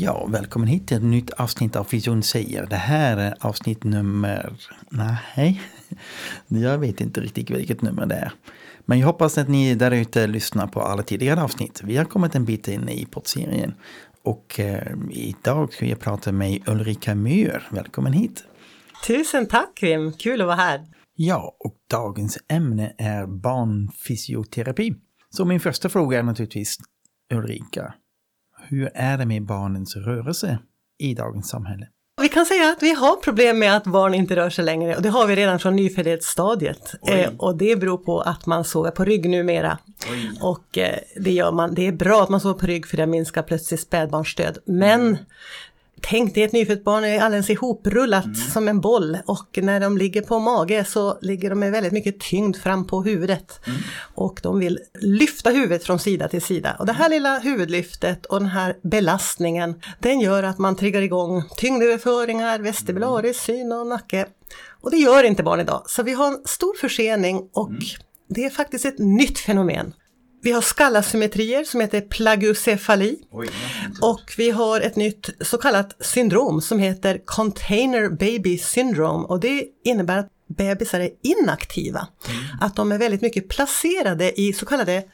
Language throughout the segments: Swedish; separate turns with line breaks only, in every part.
Ja, välkommen hit till ett nytt avsnitt av Fysion säger. Det här är avsnitt nummer... Nej, jag vet inte riktigt vilket nummer det är. Men jag hoppas att ni där ute lyssnar på alla tidigare avsnitt. Vi har kommit en bit in i poddserien. Och eh, idag ska jag prata med Ulrika Myhr. Välkommen hit!
Tusen tack Kim, kul att vara här.
Ja, och dagens ämne är barnfysioterapi. Så min första fråga är naturligtvis Ulrika. Hur är det med barnens rörelse i dagens samhälle?
Vi kan säga att vi har problem med att barn inte rör sig längre och det har vi redan från nyföddhetsstadiet.
Oj.
Eh, och det beror på att man sover på rygg numera. Och eh, det gör man, det är bra att man sover på rygg för det minskar plötsligt spädbarnsdöd. Men tänk dig ett nyfött barn är alldeles ihoprullat som en boll och när de ligger på mage så ligger de med väldigt mycket tyngd fram på huvudet. Och de vill lyfta huvudet från sida till sida. Och det här lilla huvudlyftet och den här belastningen den gör att man triggar igång tyngdöverföringar, vestibularis, syn och nacke. Och det gör inte barn idag. Så vi har en stor försening och det är faktiskt ett nytt fenomen. Vi har skallasymmetrier som heter plagiocefali. Och vi har ett nytt så kallat syndrom som heter Container Baby Syndrome och det innebär att bebisar är inaktiva. Att de är väldigt mycket placerade i så kallade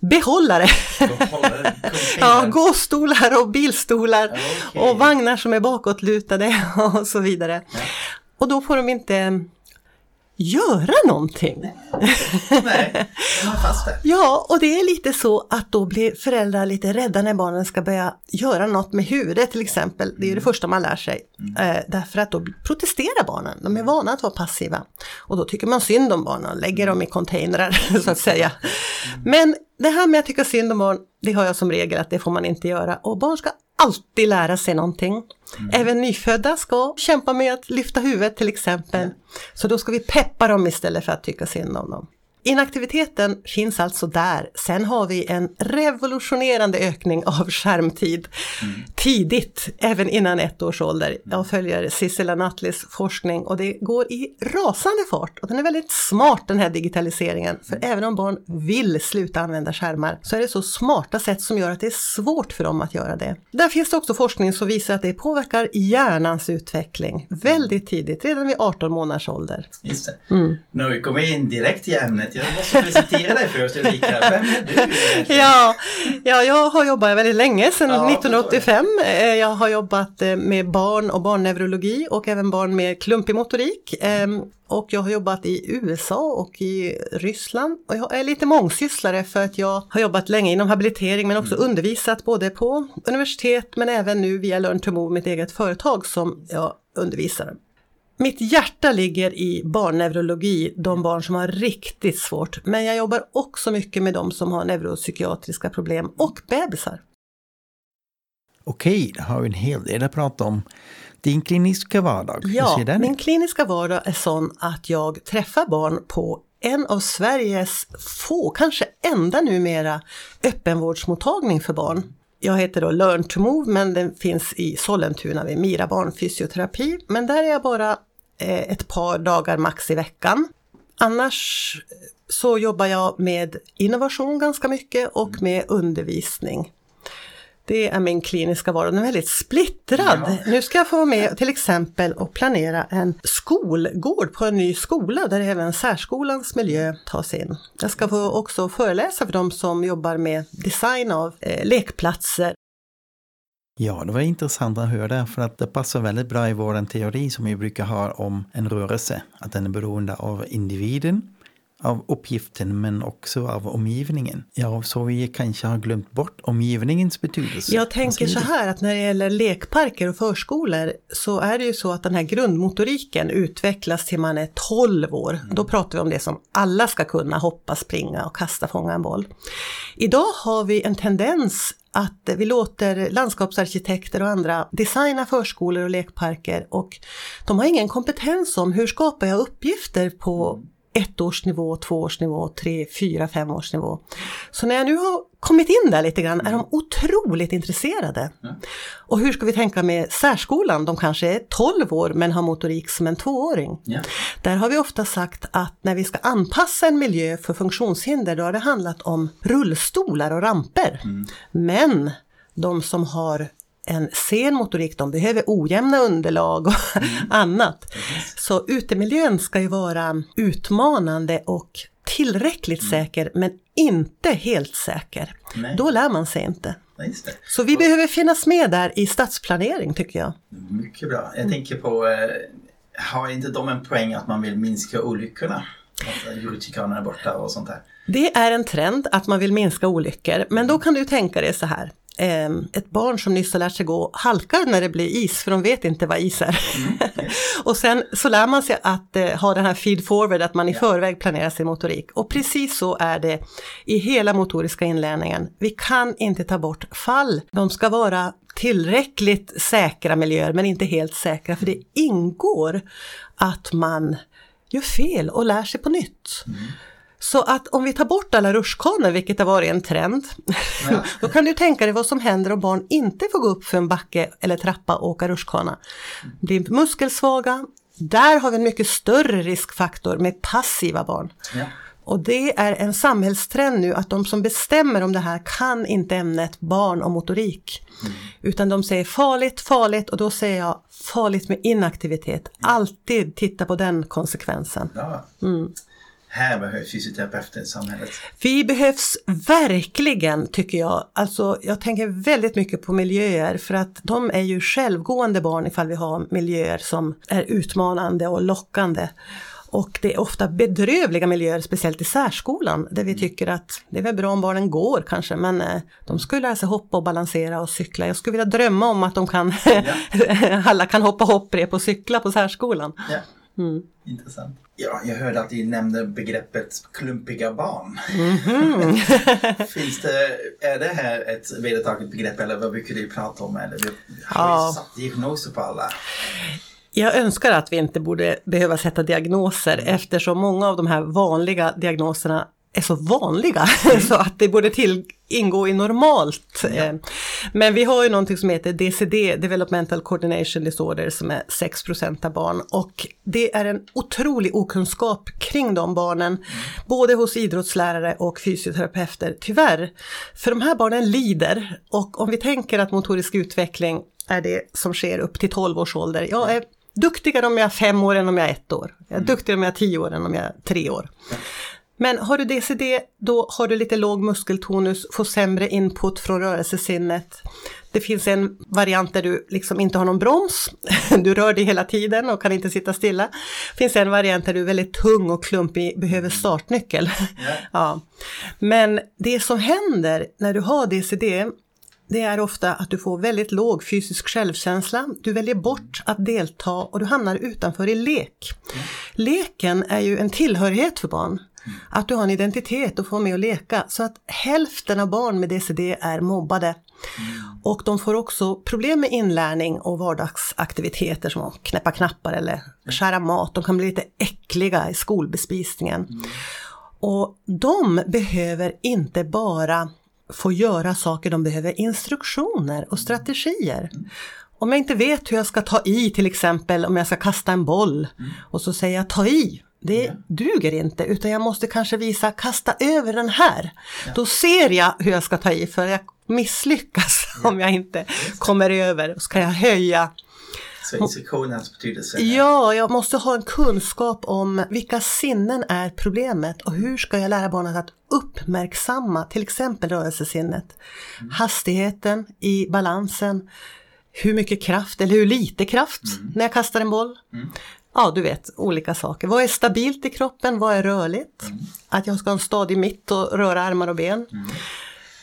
behållare. ja, gåstolar och bilstolar och vagnar som är bakåtlutade och så vidare. Och då får de inte göra någonting.
Nej, fast.
Ja, och det är lite så att då blir föräldrar lite rädda när barnen ska börja göra något med huvudet till exempel. Det är ju det första man lär sig. Eh, därför att då protesterar barnen. De är vana att vara passiva. Och då tycker man synd om barnen och lägger dem i containrar så att säga. Men det här med att tycka synd om barn, det har jag som regel att det får man inte göra. Och barn ska alltid lära sig någonting. Även nyfödda ska kämpa med att lyfta huvudet till exempel. Så då ska vi peppa dem istället för att tycka synd om dem. Inaktiviteten finns alltså där. Sen har vi en revolutionerande ökning av skärmtid tidigt, även innan ett års ålder. Jag följer Sissela Nattlis forskning och det går i rasande fart. Och den är väldigt smart den här digitaliseringen. För även om barn vill sluta använda skärmar så är det så smarta sätt som gör att det är svårt för dem att göra det. Där finns det också forskning som visar att det påverkar hjärnans utveckling väldigt tidigt, redan vid 18 månaders ålder.
Just det. Nu har vi kommit in direkt i ämnet. Jag måste presentera dig först Ulrika. Vem är du egentligen?
Ja, ja, jag har jobbat väldigt länge, sedan
Ja,
1985. Eh, Jag har jobbat eh, med barn och barnneurologi och även barn med klumpig motorik. Ehm, Och jag har jobbat i USA och i Ryssland. Och jag är lite mångsysslare för att jag har jobbat länge inom habilitering men också undervisat både på universitet men även nu via Learn to Move, mitt eget företag som jag undervisar. Mitt hjärta ligger i barnneurologi, de barn som har riktigt svårt. Men jag jobbar också mycket med de som har neuropsykiatriska problem och bebisar.
Okej, då har vi en hel del att prata om. Din kliniska vardag,
Ja, min kliniska vardag är sån att jag träffar barn på en av Sveriges få, kanske enda numera, öppenvårdsmottagning för barn. Jag heter då Learn to Move men den finns i Sollentuna vid Mira barnfysioterapi. Men där är jag bara ett par dagar max i veckan. Annars så jobbar jag med innovation ganska mycket och med undervisning. Det är min kliniska vardag, den är väldigt splittrad. Nu ska jag få vara med till exempel och planera en skolgård på en ny skola där även särskolans miljö tas in. Jag ska få också föreläsa för de som jobbar med design av eh, lekplatser.
Ja, det var intressant att höra för att det passar väldigt bra i vår teori som vi brukar ha om en rörelse. Att den är beroende av individen av uppgiften men också av omgivningen. Ja, så vi kanske har glömt bort omgivningens betydelse.
Jag tänker så här att när det gäller lekparker och förskolor så är det ju så att den här grundmotoriken utvecklas till man är 12 år. Mm. Då pratar vi om det som alla ska kunna, hoppa, springa och kasta, fånga en boll. Idag har vi en tendens att vi låter landskapsarkitekter och andra designa förskolor och lekparker och de har ingen kompetens om hur skapar jag uppgifter på ettårsnivå, tvåårsnivå, tre, fyra, femårsnivå. Så när jag nu har kommit in där lite grann är de otroligt intresserade. Mm. Och hur ska vi tänka med särskolan? De kanske är 12 år men har motorik som en tvååring. Yeah. Där har vi ofta sagt att när vi ska anpassa en miljö för funktionshinder då har det handlat om rullstolar och ramper. Mm. Men de som har en sen motorik, de behöver ojämna underlag och mm. annat. Så utemiljön ska ju vara utmanande och tillräckligt mm. säker men inte helt säker. Nej. Då lär man sig inte. Så vi och, behöver finnas med där i stadsplanering tycker jag.
Mycket bra. Jag mm. tänker på, eh, har inte de en poäng att man vill minska olyckorna? Att hjulchikanerna är borta och sånt där.
Det är en trend att man vill minska olyckor, men då kan du tänka dig så här eh, ett barn som nyss har lärt sig gå halkar när det blir is för de vet inte vad is är. Mm. och sen så lär man sig att eh, ha den här feed forward, att man i ja. förväg planerar sin motorik. Och precis så är det i hela motoriska inlärningen. Vi kan inte ta bort fall. De ska vara tillräckligt säkra miljöer men inte helt säkra för det ingår att man gör fel och lär sig på nytt. Mm. Så att om vi tar bort alla rutschkanor, vilket har varit en trend, ja. då kan du tänka dig vad som händer om barn inte får gå upp för en backe eller trappa och åka rutschkana. Blir muskelsvaga, där har vi en mycket större riskfaktor med passiva barn. Ja. Och det är en samhällstrend nu att de som bestämmer om det här kan inte ämnet barn och motorik. Mm. Utan de säger farligt, farligt och då säger jag farligt med inaktivitet. Alltid titta på den konsekvensen. Ja. Mm
här behövs fysioterapeuter i samhället.
Vi behövs verkligen tycker jag. Alltså jag tänker väldigt mycket på miljöer för att de är ju självgående barn ifall vi har miljöer som är utmanande och lockande. Och det är ofta bedrövliga miljöer, speciellt i särskolan, där vi mm. tycker att det är väl bra om barnen går kanske, men eh, de skulle lära sig hoppa och balansera och cykla. Jag skulle vilja drömma om att de kan, ja. alla kan hoppa hopprep och cykla på särskolan. Ja.
Mm. Intressant. Ja, jag hörde att ni nämnde begreppet klumpiga barn. Mm -hmm. Finns det, är det här ett vedertaget begrepp eller vad brukar du prata om? Eller har ja. satt diagnoser på alla?
Jag önskar att vi inte borde behöva sätta diagnoser eftersom många av de här vanliga diagnoserna är så vanliga så att det borde till, ingå i normalt. Ja. Eh, men vi har ju någonting som heter DCD, Developmental Coordination Disorder, som är 6% av barn och det är en otrolig okunskap kring de barnen, mm. både hos idrottslärare och fysioterapeuter, tyvärr. För de här barnen lider och om vi tänker att motorisk utveckling är det som sker upp till 12 års ålder. Jag är duktigare om jag är fem år än om jag är ett år. Jag är mm. duktigare om jag är tio år än om jag är tre år. Men har du DCD, då har du lite låg muskeltonus, får sämre input från rörelsesinnet. Det finns en variant där du liksom inte har någon broms, du rör dig hela tiden och kan inte sitta stilla. Det finns en variant där du är väldigt tung och klumpig, behöver startnyckel. Yeah. ja. Men det som händer när du har DCD, det är ofta att du får väldigt låg fysisk självkänsla, du väljer bort att delta och du hamnar utanför i lek. Mm. Leken är ju en tillhörighet för barn. Att du har en identitet och får med att leka. Så att hälften av barn med DCD är mobbade. Mm. Och de får också problem med inlärning och vardagsaktiviteter som att knäppa knappar eller skära mat. De kan bli lite äckliga i skolbespisningen. Mm. Och de behöver inte bara få göra saker, de behöver instruktioner och strategier. Mm. Om jag inte vet hur jag ska ta i till exempel om jag ska kasta en boll mm. och så säger jag ta i det ja. duger inte utan jag måste kanske visa kasta över den här. Ja. Då ser jag hur jag ska ta i för jag misslyckas ja. om jag inte kommer över. Så kan jag höja.
Så instruktionens betydelse?
Ja, jag måste ha en kunskap om vilka sinnen är problemet och hur ska jag lära barnet att uppmärksamma till exempel rörelsesinnet. Mm. Hastigheten i balansen, hur mycket kraft eller hur lite kraft mm. när jag kastar en boll. Mm. Ja du vet, olika saker. Vad är stabilt i kroppen? Vad är rörligt? Att jag ska ha en stadig mitt och röra armar och ben.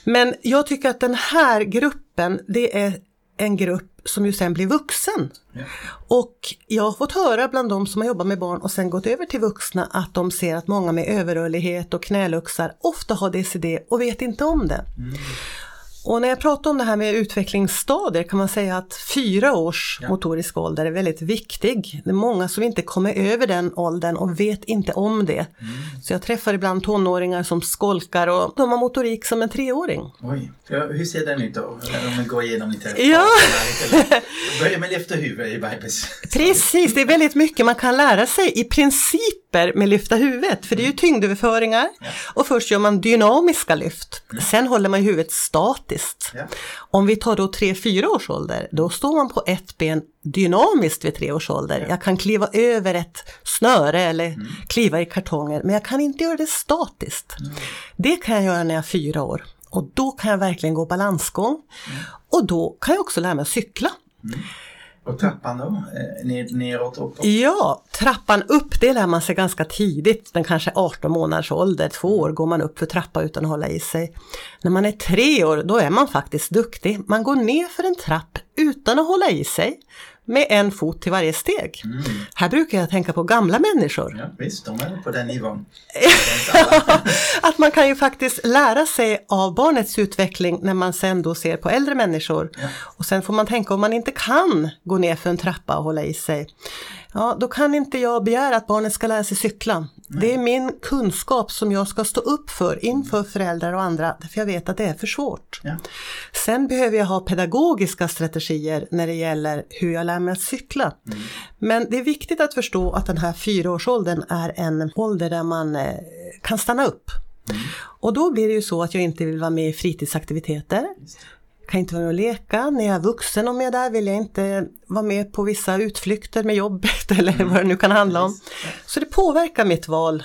Men jag tycker att den här gruppen, det är en grupp som ju sen blir vuxen.
Ja.
Och jag har fått höra bland de som har jobbat med barn och sen gått över till vuxna att de ser att många med överrörlighet och knäluxar ofta har DCD och vet inte om det. Och när jag pratar om det här med utvecklingsstadier kan man säga att fyra års
Ja.
motorisk ålder är väldigt viktig. Det är många som inte kommer över den åldern och vet inte om det. Så jag träffar ibland tonåringar som skolkar och de har motorik som en treåring.
Oj, ja, hur ser den ut då? Om vi går igenom lite.
Ja.
Börja med lyfta huvudet i bebis.
Precis, det är väldigt mycket man kan lära sig i principer med lyfta huvudet. För det är ju tyngdöverföringar och först gör man dynamiska lyft. Sen håller man huvudet statiskt.
Ja.
Om vi tar då 3-4 års ålder, då står man på ett ben dynamiskt vid 3 års ålder. Jag kan kliva över ett snöre eller kliva i kartonger, men jag kan inte göra det statiskt. Det kan jag göra när jag är 4 år. Och då kan jag verkligen gå balansgång. Och då kan jag också lära mig att cykla.
Och trappan då? Eh, ner, neråt och uppåt?
Ja, trappan upp det lär man sig ganska tidigt, den kanske 18 månaders ålder, två år går man upp för trappa utan att hålla i sig. När man är tre år, då är man faktiskt duktig. Man går ner för en trapp utan att hålla i sig, med en fot till varje steg. Här brukar jag tänka på gamla människor.
Ja, visst, de är på den nivån.
att man kan ju faktiskt lära sig av barnets utveckling när man sen då ser på äldre människor. Och sen får man tänka om man inte kan gå ner för en trappa och hålla i sig. Ja, då kan inte jag begära att barnet ska lära sig cykla. Det är min kunskap som jag ska stå upp för inför föräldrar och andra, för jag vet att det är för svårt.
Ja.
Sen behöver jag ha pedagogiska strategier när det gäller hur jag lär mig att cykla. Men det är viktigt att förstå att den här fyraårsåldern är en ålder där man eh, kan stanna upp. Och då blir det ju så att jag inte vill vara med i fritidsaktiviteter. Kan inte vara med och leka. När jag är vuxen om jag är där vill jag inte vara med på vissa utflykter med jobbet eller vad det nu kan handla om. Så det påverkar mitt val.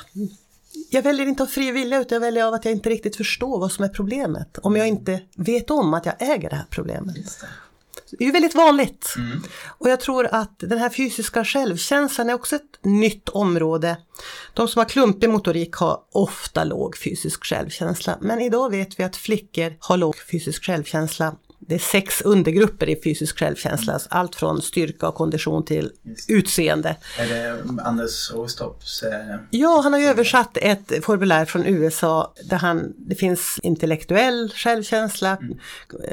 Jag väljer inte av fri vilja utan jag väljer av att jag inte riktigt förstår vad som är problemet. Om jag inte vet om att jag äger det här problemet.
Det.
Det är ju väldigt vanligt. Och jag tror att den här fysiska självkänslan är också ett nytt område. De som har klumpig motorik har ofta låg fysisk självkänsla. Men idag vet vi att flickor har låg fysisk självkänsla. Det är sex undergrupper i fysisk självkänsla. Allt från styrka och kondition till utseende.
Är det Anders Åstorps... Eh,
Ja, han har ju översatt ett formulär från USA där han, det finns intellektuell självkänsla,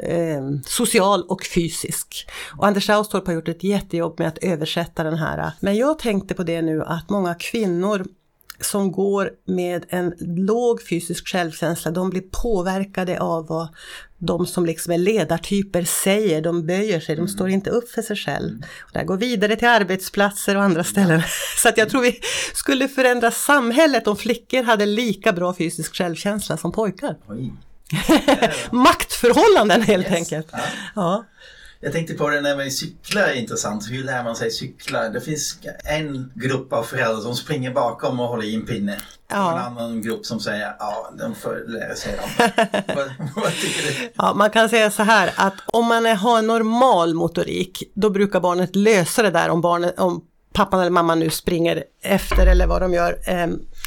eh, social och fysisk. Och Anders Austorp har gjort ett jättejobb med att översätta den här. Men jag tänkte på det nu att många kvinnor som går med en låg fysisk självkänsla, de blir påverkade av vad de som liksom är ledartyper säger, de böjer sig, de står inte upp för sig själv. Och det här går vidare till arbetsplatser och andra ställen. Så att jag tror vi skulle förändra samhället om flickor hade lika bra fysisk självkänsla som pojkar.
oj.
Maktförhållanden helt
Yes.
enkelt.
Ja.
Ja.
Jag tänkte på det när vi cyklar är intressant. Hur lär man sig cykla? Det finns en grupp av föräldrar som springer bakom och håller i en pinne.
Ja.
Och en annan grupp som säger ja, de får lära sig dem. vad, vad tycker du?
Ja, man kan säga så här att om man har en normal motorik, då brukar barnet lösa det där om, barnet, om pappan eller mamman nu springer efter eller vad de gör.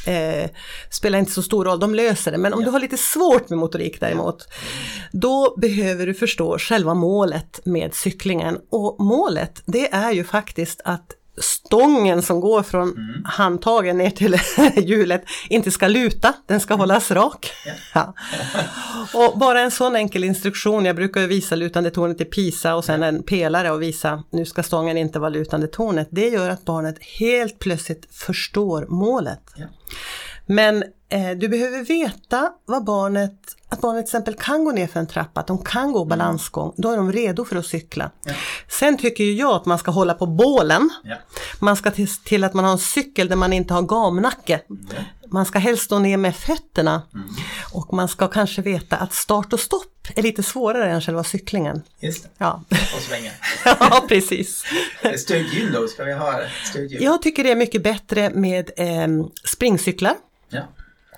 Eh, spelar inte så stor roll, de löser det. Men om du har lite svårt med motorik däremot, då behöver du förstå själva målet med cyklingen. Och målet, det är ju faktiskt att stången som går från handtagen ner till hjulet inte ska luta, den ska hållas rak. Ja. Och bara en sån enkel instruktion, jag brukar visa lutande tornet i Pisa och sen en pelare och visa nu ska stången inte vara lutande tornet. Det gör att barnet helt plötsligt förstår målet.
Ja.
Men eh, du behöver veta vad barnet, att barnet till exempel kan gå ner för en trappa, att de kan gå balansgång, då är de redo för att cykla.
Ja.
Sen tycker jag att man ska hålla på bålen.
Ja.
Man ska till, till att man har en cykel där man inte har gamnacke. Man ska helst stå ner med fötterna. Och man ska kanske veta att start och stopp är lite svårare än själva cyklingen.
Just det.
Ja,
Och svänga.
ja precis.
Stödhjul då? Ska vi ha stödhjul?
Jag tycker det är mycket bättre med eh, springcyklar.
Ja.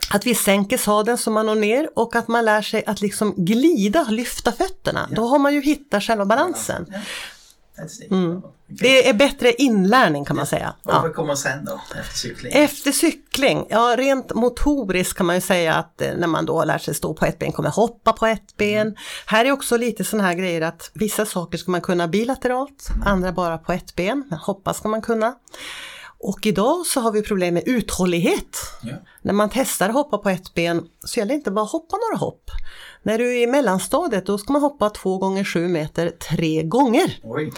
Att vi sänker sadeln så man når ner och att man lär sig att liksom glida, lyfta fötterna. Då har man ju hittat själva balansen.
Ja.
Mm. Det är bättre inlärning kan man säga. Ja.
vad kommer sen då, efter cykling?
Efter cykling, ja rent motoriskt kan man ju säga att eh, när man då lärt sig stå på ett ben kommer hoppa på ett ben. Här är också lite sådana här grejer att vissa saker ska man kunna bilateralt, andra bara på ett ben, men hoppa ska man kunna. Och idag så har vi problem med uthållighet.
Ja.
När man testar att hoppa på ett ben så gäller det inte bara att hoppa några hopp. När du är i mellanstadiet då ska man hoppa två gånger sju meter tre gånger.
Oj.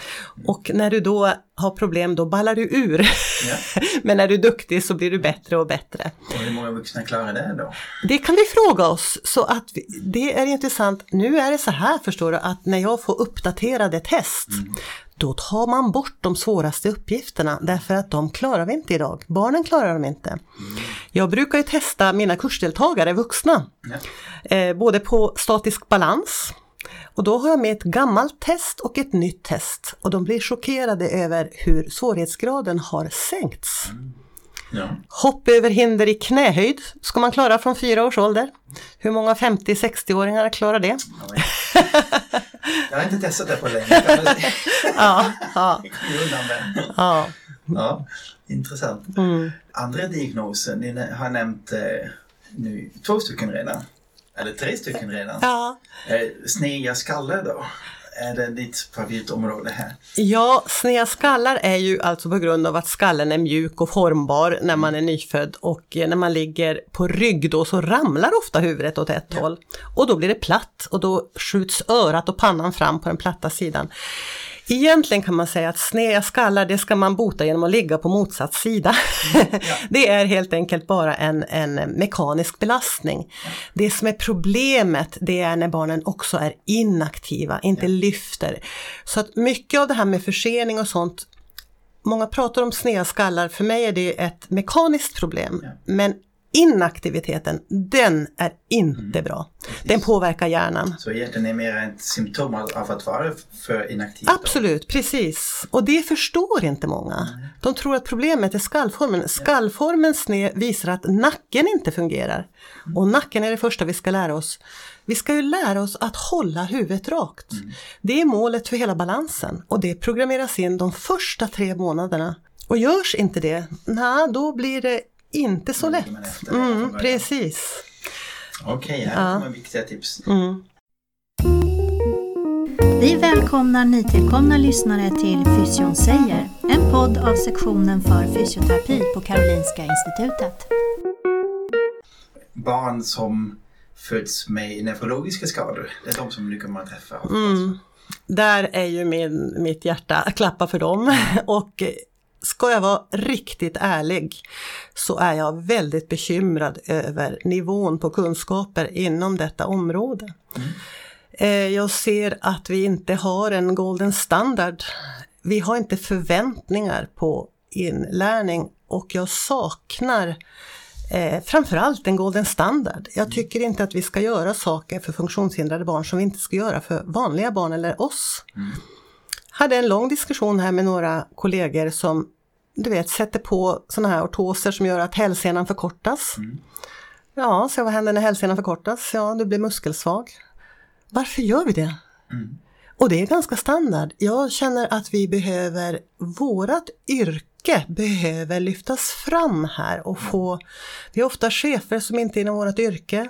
Och när du då har problem då ballar du ur.
Ja.
Men när du är duktig så blir du bättre och bättre.
Och hur många vuxna klarar det då?
Det kan vi fråga oss. Så att vi, det är intressant. Nu är det så här förstår du att när jag får uppdaterade test då tar man bort de svåraste uppgifterna därför att de klarar vi inte idag. Barnen klarar dem inte. Jag brukar ju testa mina kursdeltagare, vuxna, eh, både på statisk balans och då har jag med ett gammalt test och ett nytt test och de blir chockerade över hur svårighetsgraden har sänkts.
Ja.
Hopp över hinder i knähöjd ska man klara från fyra års ålder. Hur många 50-60-åringar klarar det?
Jag har inte testat det på länge.
Ja, ja, ja.
Ja, intressant.
Mm.
Andra diagnoser, ni har nämnt eh, nu två stycken redan. Eller tre stycken redan.
ja.
Eh, sneda skallar då? Är det ditt favoritområde här?
Ja, sneda skallar är ju alltså på grund av att skallen är mjuk och formbar när man är nyfödd och eh, när man ligger på rygg då så ramlar ofta huvudet åt ett håll. Och då blir det platt och då skjuts örat och pannan fram på den platta sidan. Egentligen kan man säga att sneda skallar det ska man bota genom att ligga på motsatt sida. det är helt enkelt bara en, en mekanisk belastning. Det som är problemet det är när barnen också är inaktiva, inte lyfter. Så att mycket av det här med försening och sånt Många pratar om sneda skallar, för mig är det ett mekaniskt problem.
Ja.
Men inaktiviteten, den är inte bra. Den påverkar hjärnan.
Så egentligen är mer ett symptom av att vara för inaktiv? då?
Absolut, precis. Och det förstår inte många. De tror att problemet är skallformen. Skallformen sned visar att nacken inte fungerar. Och nacken är det första vi ska lära oss. Vi ska ju lära oss att hålla huvudet rakt. Det är målet för hela balansen och det programmeras in de första tre månaderna. Och görs inte det, nej, då blir det inte så lätt.
man
Mm, precis.
Okej, här kommer viktiga tips.
Mm.
Vi välkomnar nytillkomna lyssnare till Fysion säger, en podd av sektionen för fysioterapi på Karolinska Institutet.
Barn som föds med neurologiska skador, det är de som kommer att träffa.
Mm. Där är ju min, mitt hjärta klappa för dem. Och eh, ska jag vara riktigt ärlig så är jag väldigt bekymrad över nivån på kunskaper inom detta område. Eh, Jag ser att vi inte har en golden standard. Vi har inte förväntningar på inlärning och jag saknar eh, framförallt en golden standard. Jag tycker inte att vi ska göra saker för funktionshindrade barn som vi inte ska göra för vanliga barn eller oss. Hade en lång diskussion här med några kollegor som du vet sätter på sådana här ortoser som gör att hälsenan förkortas. Ja, så vad händer när hälsenan förkortas? Ja, du blir muskelsvag. Varför gör vi det? Och det är ganska standard. Jag känner att vi behöver, vårat yrke behöver lyftas fram här och få, vi har ofta chefer som inte är inom vårt yrke.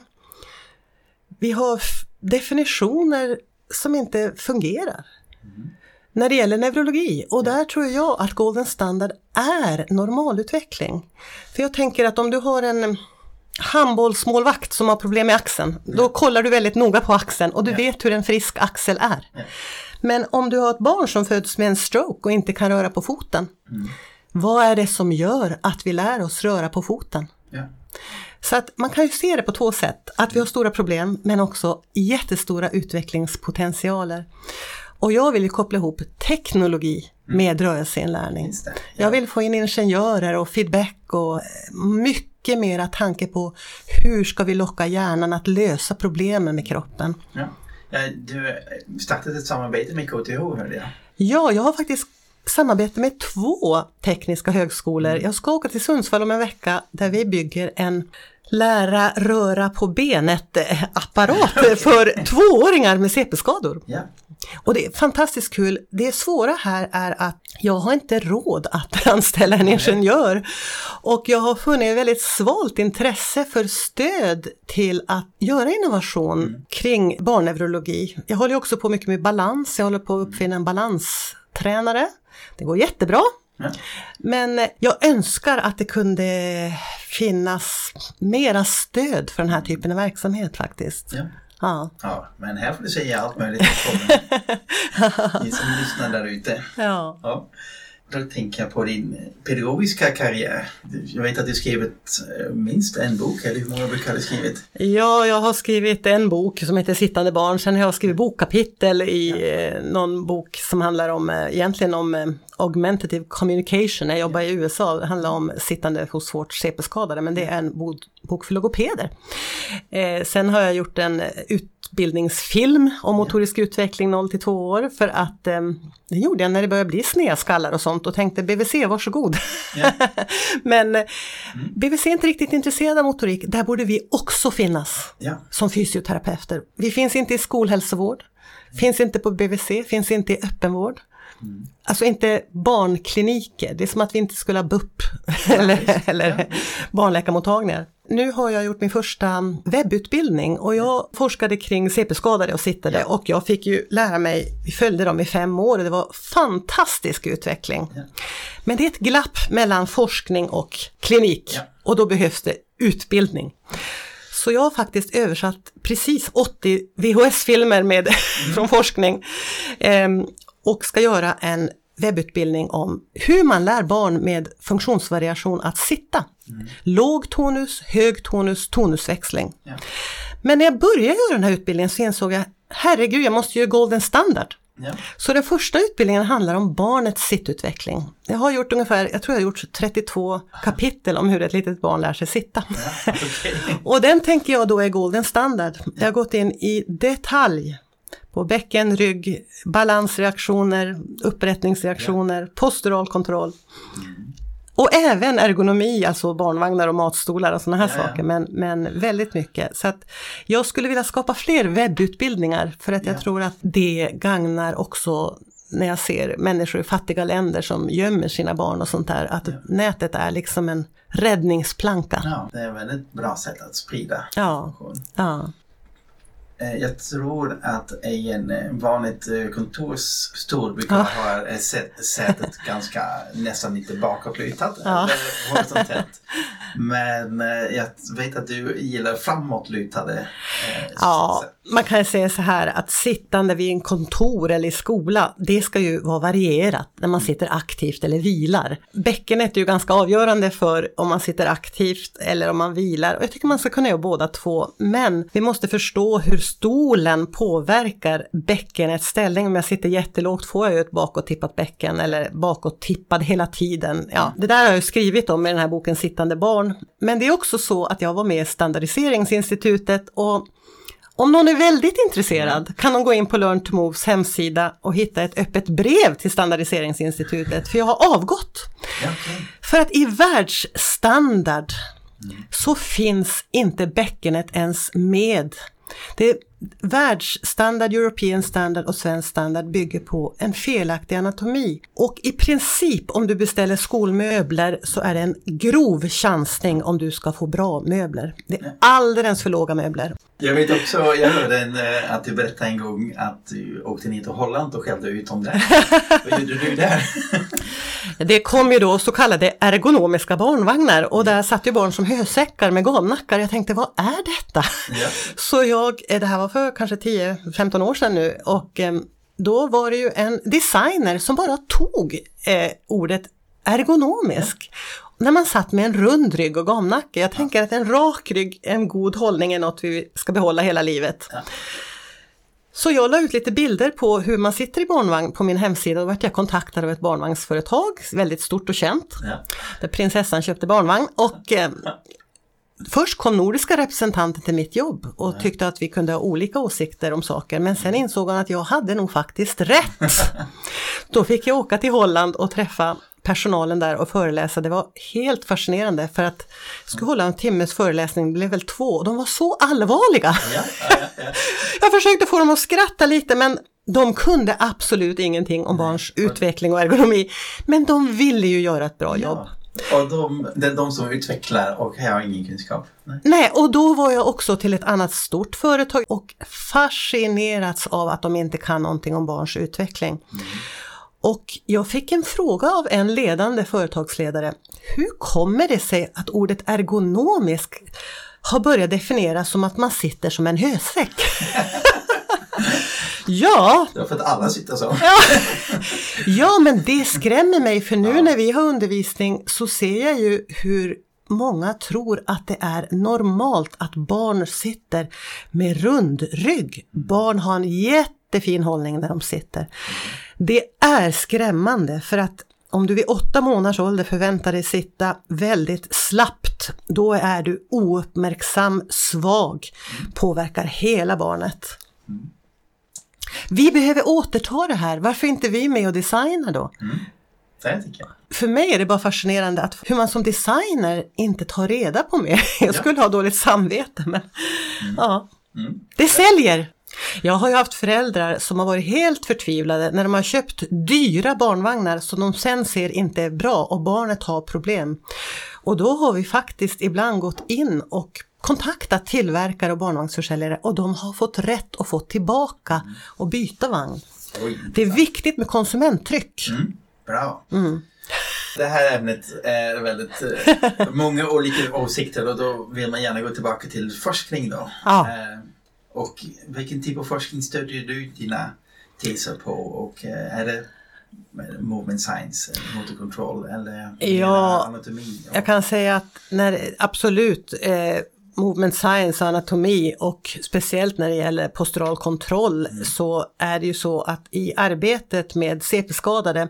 Vi har definitioner som inte fungerar. När det gäller neurologi och där tror jag att golden standard är normalutveckling. För jag tänker att om du har en handbollsmålvakt som har problem med axeln, då kollar du väldigt noga på axeln och du vet hur en frisk axel är. Men om du har ett barn som föds med en stroke och inte kan röra på foten, vad är det som gör att vi lär oss röra på foten?
Ja.
Så att man kan ju se det på två sätt, att vi har stora problem men också jättestora utvecklingspotentialer. Och jag vill ju koppla ihop teknologi med rörelseinlärning.
Ja.
Jag vill få in ingenjörer och feedback och eh, mycket mera tanke på hur ska vi locka hjärnan att lösa problemen med kroppen.
Ja. Du har startat ett samarbete med KTH hörde jag.
Ja, jag har faktiskt samarbete med två tekniska högskolor. Jag ska åka till Sundsvall om en vecka där vi bygger en lära röra på benet-apparat för tvååringar med CP-skador. Och det är fantastiskt kul. Det svåra här är att jag har inte råd att anställa en ingenjör. Och jag har funnit väldigt svalt intresse för stöd till att göra innovation kring barnneurologi. Jag håller också på mycket med balans. Jag håller på att uppfinna en balanstränare. Det går jättebra.
Ja.
Men jag önskar att det kunde finnas mera stöd för den här typen av verksamhet faktiskt.
Ja.
Ja.
ja, men här får du säga allt möjligt. Ni som lyssnar där ute.
ja.
Ja. Då tänker jag på din pedagogiska karriär. Jag vet att du skrivit eh, minst en bok, eller hur många böcker har du skrivit?
Ja, jag har skrivit en bok som heter Sittande barn. Sen har jag skrivit bokkapitel i eh, någon bok som handlar om, eh, egentligen om augmentative communication. Jag jobbar i USA, det handlar om sittande hos svårt CP-skadade, men det är en bo- bok för logopeder. Sen har jag gjort en utbildningsfilm om motorisk utveckling 0 till 2 år för att eh, det gjorde jag när det började bli snedskallar och sånt och tänkte BVC, varsågod.
Ja.
men eh, BVC är inte riktigt intresserad av motorik, där borde vi också finnas
Ja.
som fysioterapeuter. Vi finns inte i skolhälsovård, finns inte på BVC, finns inte i öppenvård. Alltså inte barnkliniker, det är som att vi inte skulle ha BUP eller, eller barnläkarmottagningar. Nu har jag gjort min första webbutbildning och jag forskade kring CP-skadade och sittade och jag fick ju lära mig, vi följde dem i fem år och det var fantastisk utveckling. Men det är ett glapp mellan forskning och klinik och då behövs det utbildning. Så jag har faktiskt översatt precis 80 VHS-filmer med, från forskning ehm, och ska göra en webbutbildning om hur man lär barn med funktionsvariation att sitta. Låg tonus, hög tonus, tonusväxling.
Ja.
Men när jag började göra den här utbildningen så insåg jag, herregud, jag måste göra golden standard.
Ja.
Så den första utbildningen handlar om barnets sittutveckling. Jag har gjort ungefär, jag tror jag har gjort 32 kapitel om hur ett litet barn lär sig sitta.
Okej.
Och den tänker jag då är golden standard. Jag har gått in i detalj på bäcken, rygg, balansreaktioner, upprättningsreaktioner, postural kontroll. Och även ergonomi, alltså barnvagnar och matstolar och sådana här
Ja, ja.
saker, men, men väldigt mycket. Så att jag skulle vilja skapa fler webbutbildningar för att jag
Ja.
tror att det gagnar också när jag ser människor i fattiga länder som gömmer sina barn och sånt där, att nätet är liksom en räddningsplanka.
Ja, det är ett väldigt bra sätt att sprida
Ja.
information.
Ja.
Eh, Jag tror att i en eh, vanligt eh, kontorsstol brukar
Ja.
ha sä- sätet ganska nästan lite bakåtlutat.
Ja.
eller horisontellt. Men jag vet att du gillar framåtlutade
Ja,
sätt.
man kan säga så här att sittande vid en kontor eller i skola, det ska ju vara varierat när man sitter aktivt eller vilar. Bäckenet är ju ganska avgörande för om man sitter aktivt eller om man vilar och jag tycker man ska kunna göra båda två. Men vi måste förstå hur stolen påverkar bäckenets ställning. Om jag sitter jättelågt får jag ju ett bakåttippat bäcken eller bakåttippad hela tiden. Ja, det där har jag ju skrivit om i den här boken Sittande barn. Men det är också så att jag var med i Standardiseringsinstitutet och om någon är väldigt intresserad kan de gå in på Learn to Moves hemsida och hitta ett öppet brev till Standardiseringsinstitutet, för jag har avgått.
Okej.
För att i världsstandard så finns inte bäckenet ens med. Det är världsstandard, European standard och svensk standard bygger på en felaktig anatomi. Och i princip om du beställer skolmöbler så är det en grov chansning om du ska få bra möbler. Det är alldeles för låga möbler.
Jag vet också, jag hörde en, eh, att du berättade en gång att du åkte ner till Holland och skällde ut om det. Vad gjorde du där?
Det kom ju då så kallade ergonomiska barnvagnar och där satt ju barn som hösäckar med gamnackar. Jag tänkte, vad är detta?
Ja.
Så jag, eh, det här var för kanske 10-15 år sedan nu och eh, då var det ju en designer som bara tog eh, ordet ergonomisk. När man satt med en rund rygg och gamnacke. Jag tänker att en rak rygg, en god hållning är något vi ska behålla hela livet.
Ja.
Så jag la ut lite bilder på hur man sitter i barnvagn på min hemsida och vart jag kontaktad av ett barnvagnsföretag, väldigt stort och känt.
Ja.
Där prinsessan köpte barnvagn och eh, Först kom nordiska representanter till mitt jobb och tyckte att vi kunde ha olika åsikter om saker men sen insåg han att jag hade nog faktiskt rätt. Då fick jag åka till Holland och träffa personalen där och föreläsa. Det var helt fascinerande för att jag skulle hålla en timmes föreläsning, det blev väl två, och de var så allvarliga.
Ja, ja, ja.
Jag försökte få dem att skratta lite men de kunde absolut ingenting om barns utveckling och ergonomi. Men de ville ju göra ett bra jobb.
Och de, det är de som utvecklar och jag har ingen kunskap. Nej.
Nej, och då var jag också till ett annat stort företag och fascinerats av att de inte kan någonting om barns utveckling. Och jag fick en fråga av en ledande företagsledare. Hur kommer det sig att ordet ergonomisk har börjat definieras som att man sitter som en hösäck? ja,
Det var för att alla sitter så.
Ja, men det skrämmer mig för nu när vi har undervisning så ser jag ju hur många tror att det är normalt att barn sitter med rund rygg. Barn har en jättefin hållning när de sitter. Det är skrämmande för att om du vid åtta månaders ålder förväntar dig sitta väldigt slappt, då är du ouppmärksam, svag, påverkar hela barnet. Vi behöver återta det här. Varför är inte vi med och designar då?
Det tycker jag.
För mig är det bara fascinerande att hur man som designer inte tar reda på mer. Jag skulle ha dåligt samvete men ja, det säljer. Jag har ju haft föräldrar som har varit helt förtvivlade när de har köpt dyra barnvagnar som de sen ser inte är bra och barnet har problem. Och då har vi faktiskt ibland gått in och kontaktat tillverkare och barnvagnsförsäljare och de har fått rätt att få tillbaka och byta vagn.
Oj,
Det är viktigt med konsumenttryck.
Bra.
Mm.
Det här ämnet är väldigt eh, många olika åsikter och då vill man gärna gå tillbaka till forskning då.
Ja.
Eh, och vilken typ av forskning stödjer du dina teser på? Och eh, är det movement science, eller motor control eller
Ja,
anatomi?
Jag kan säga att när, absolut eh, movement science och anatomi och speciellt när det gäller postural kontroll så är det ju så att i arbetet med CP-skadade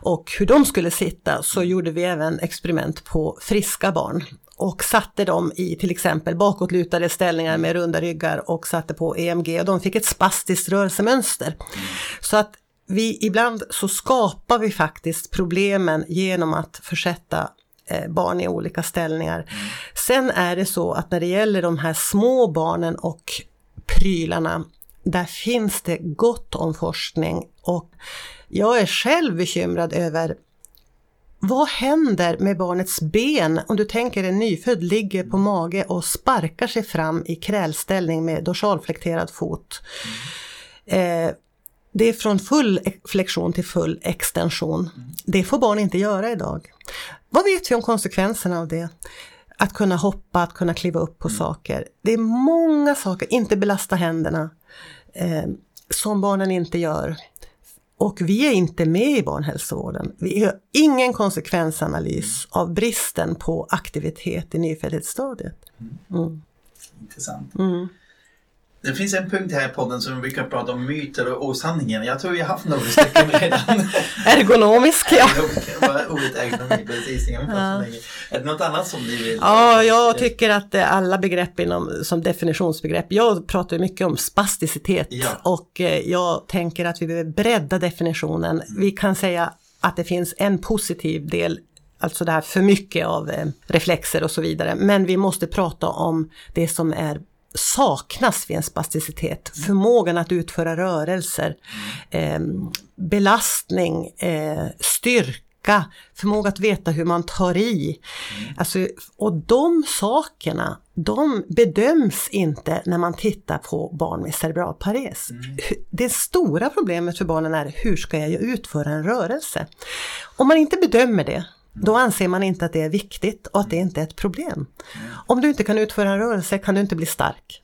och hur de skulle sitta så gjorde vi även experiment på friska barn och satte dem i till exempel bakåtlutade ställningar med runda ryggar och satte på EMG och de fick ett spastiskt rörelsemönster. Så att vi ibland så skapar vi faktiskt problemen genom att försätta eh, barn i olika ställningar. Sen är det så att när det gäller de här små barnen och prylarna, där finns det gott om forskning och jag är själv bekymrad över vad händer med barnets ben om du tänker en nyfödd ligger på mage och sparkar sig fram i krälställning med dorsalflekterad fot? Eh, det är från full flexion till full extension. Det får barn inte göra idag. Vad vet vi om konsekvenserna av det? Att kunna hoppa, att kunna kliva upp på saker. Det är många saker, inte belasta händerna, eh, som barnen inte gör. Och vi är inte med i barnhälsovården. Vi gör ingen konsekvensanalys av bristen på aktivitet i nyföddhetsstadiet. Mm.
Intressant.
Mm.
Det finns en punkt här i podden som vi brukar prata om myter och osanningen. Jag tror vi har haft några stycken redan.
Ergonomisk, ja.
Ordet ergonomi, precis. Är det något annat som ni vill?
Ja, jag tycker att eh, alla begrepp inom, som definitionsbegrepp, jag pratar mycket om spasticitet
Ja.
och eh, jag tänker att vi behöver bredda definitionen. Vi kan säga att det finns en positiv del Alltså det här för mycket av eh, reflexer och så vidare. Men vi måste prata om det som är saknas vid en spasticitet. Förmågan att utföra rörelser, eh, belastning, eh, styrka, förmåga att veta hur man tar i. Alltså, och de sakerna, de bedöms inte när man tittar på barn med cerebral pares. Det stora problemet för barnen är hur ska jag utföra en rörelse? Om man inte bedömer det, då anser man inte att det är viktigt och att det inte är ett problem. Om du inte kan utföra en rörelse kan du inte bli stark.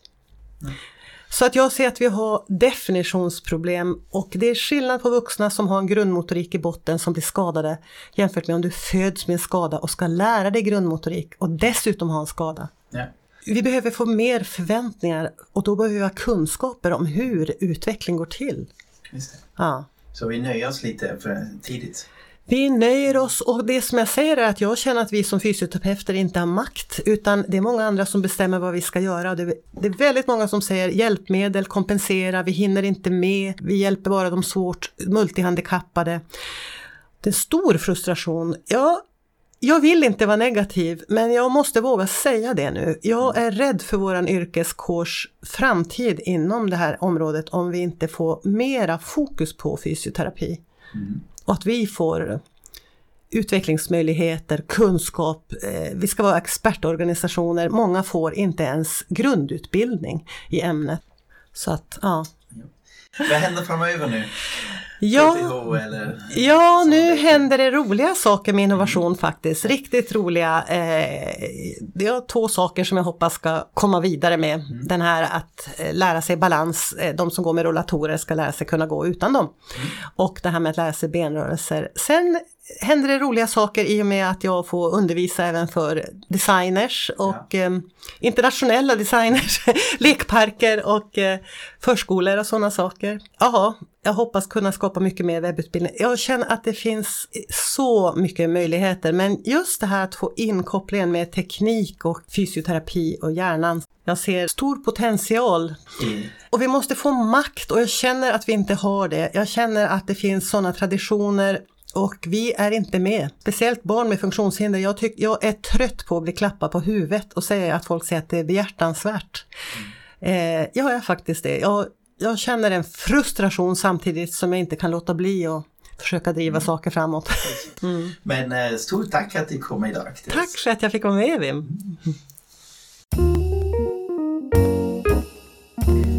Så att jag ser att vi har definitionsproblem och det är skillnad på vuxna som har en grundmotorik i botten som blir skadade jämfört med om du föds med en skada och ska lära dig grundmotorik och dessutom ha en skada.
Ja.
Vi behöver få mer förväntningar och då behöver vi ha kunskaper om hur utveckling går till.
Just.
Ja.
Så vi nöjer oss lite för tidigt.
Vi nöjer oss och det som jag säger är att jag känner att vi som fysioterapeuter inte har makt utan det är många andra som bestämmer vad vi ska göra. Det, det är väldigt många som säger hjälpmedel, kompensera, vi hinner inte med, vi hjälper bara de svårt multihandikappade. Det är stor frustration. Ja, jag vill inte vara negativ, men jag måste våga säga det nu. Jag är rädd för våran yrkeskårs framtid inom det här området om vi inte får mera fokus på fysioterapi. Mm. Och att vi får utvecklingsmöjligheter, kunskap, eh, vi ska vara expertorganisationer. Många får inte ens grundutbildning i ämnet. Så att, ja.
Vad händer framöver nu?
Ja, ja nu händer det roliga saker med innovation mm. faktiskt. Riktigt roliga. Eh, det är två saker som jag hoppas ska komma vidare med. Mm. Den här att eh, lära sig balans. Eh, de som går med rollatorer ska lära sig kunna gå utan dem. Mm. Och det här med att lära sig benrörelser. Sen händer det roliga saker i och med att jag får undervisa även för designers och ja. eh, internationella designers, lekparker och eh, förskolor och sådana saker. Jaha, jag hoppas kunna skapa mycket mer webbutbildning. Jag känner att det finns så mycket möjligheter men just det här att få in kopplingen med teknik och fysioterapi och hjärnan. Jag ser stor potential. Mm. Och vi måste få makt och jag känner att vi inte har det. Jag känner att det finns sådana traditioner och vi är inte med. Speciellt barn med funktionshinder. Jag, tyck, jag är trött på att bli klappad på huvudet och säga att folk säger att det är behjärtansvärt. Mm. Eh, jag är faktiskt det. Jag, jag känner en frustration samtidigt som jag inte kan låta bli att försöka driva mm. saker framåt.
Mm. Men eh, stort tack att du kom idag.
Tack för att jag fick vara med Vim.